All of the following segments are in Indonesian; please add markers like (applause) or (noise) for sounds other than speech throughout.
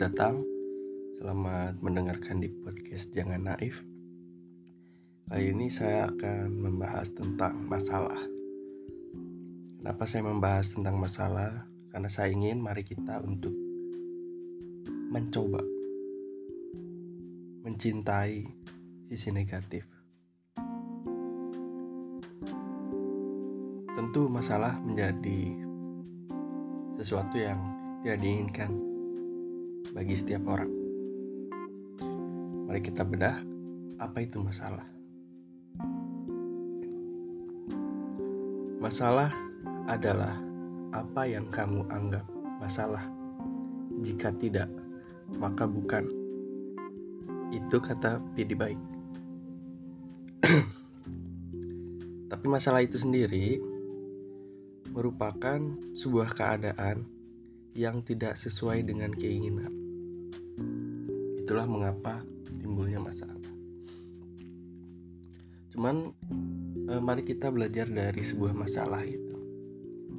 datang. Selamat mendengarkan di podcast Jangan Naif. Kali ini saya akan membahas tentang masalah. Kenapa saya membahas tentang masalah? Karena saya ingin mari kita untuk mencoba mencintai sisi negatif. Tentu masalah menjadi sesuatu yang tidak diinginkan bagi setiap orang. Mari kita bedah apa itu masalah. Masalah adalah apa yang kamu anggap masalah. Jika tidak, maka bukan. Itu kata Pidi Baik. (clears throat) Tapi masalah itu sendiri merupakan sebuah keadaan yang tidak sesuai dengan keinginan. Itulah mengapa timbulnya masalah. Cuman eh, mari kita belajar dari sebuah masalah itu.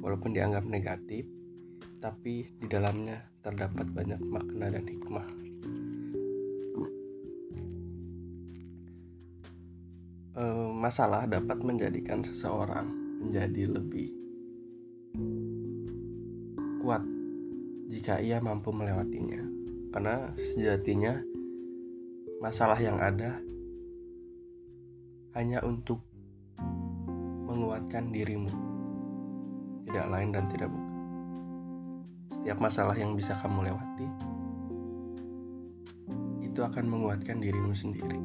Walaupun dianggap negatif, tapi di dalamnya terdapat banyak makna dan hikmah. Eh, masalah dapat menjadikan seseorang menjadi lebih kuat jika ia mampu melewatinya. Karena sejatinya masalah yang ada hanya untuk menguatkan dirimu, tidak lain dan tidak bukan. Setiap masalah yang bisa kamu lewati itu akan menguatkan dirimu sendiri.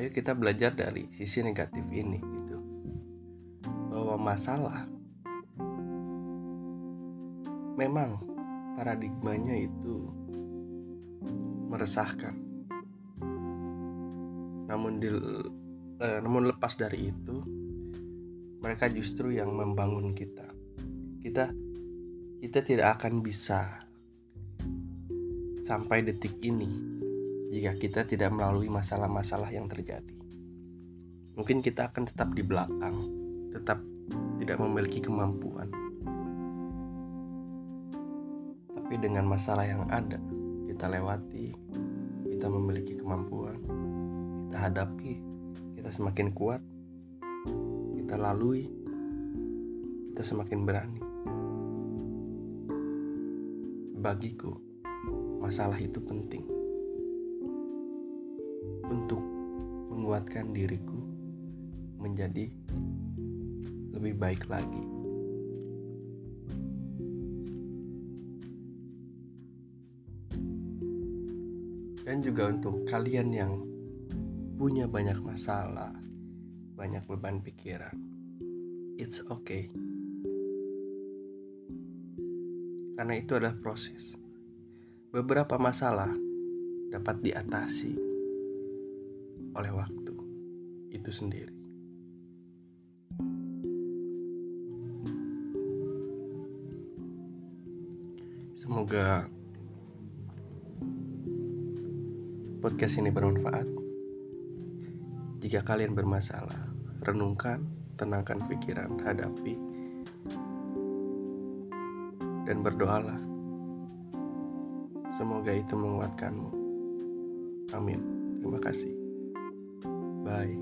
Ayo kita belajar dari sisi negatif ini gitu. Bahwa masalah memang paradigmanya itu meresahkan. Namun di, eh, namun lepas dari itu, mereka justru yang membangun kita. Kita kita tidak akan bisa sampai detik ini jika kita tidak melalui masalah-masalah yang terjadi. Mungkin kita akan tetap di belakang, tetap tidak memiliki kemampuan. Tapi dengan masalah yang ada, kita lewati, kita memiliki kemampuan, kita hadapi, kita semakin kuat, kita lalui, kita semakin berani. Bagiku, masalah itu penting untuk menguatkan diriku menjadi lebih baik lagi. Dan juga untuk kalian yang punya banyak masalah, banyak beban pikiran. It's okay. Karena itu adalah proses. Beberapa masalah dapat diatasi oleh waktu itu sendiri. Semoga podcast ini bermanfaat. Jika kalian bermasalah, renungkan, tenangkan pikiran, hadapi, dan berdoalah. Semoga itu menguatkanmu. Amin. Terima kasih. Bye.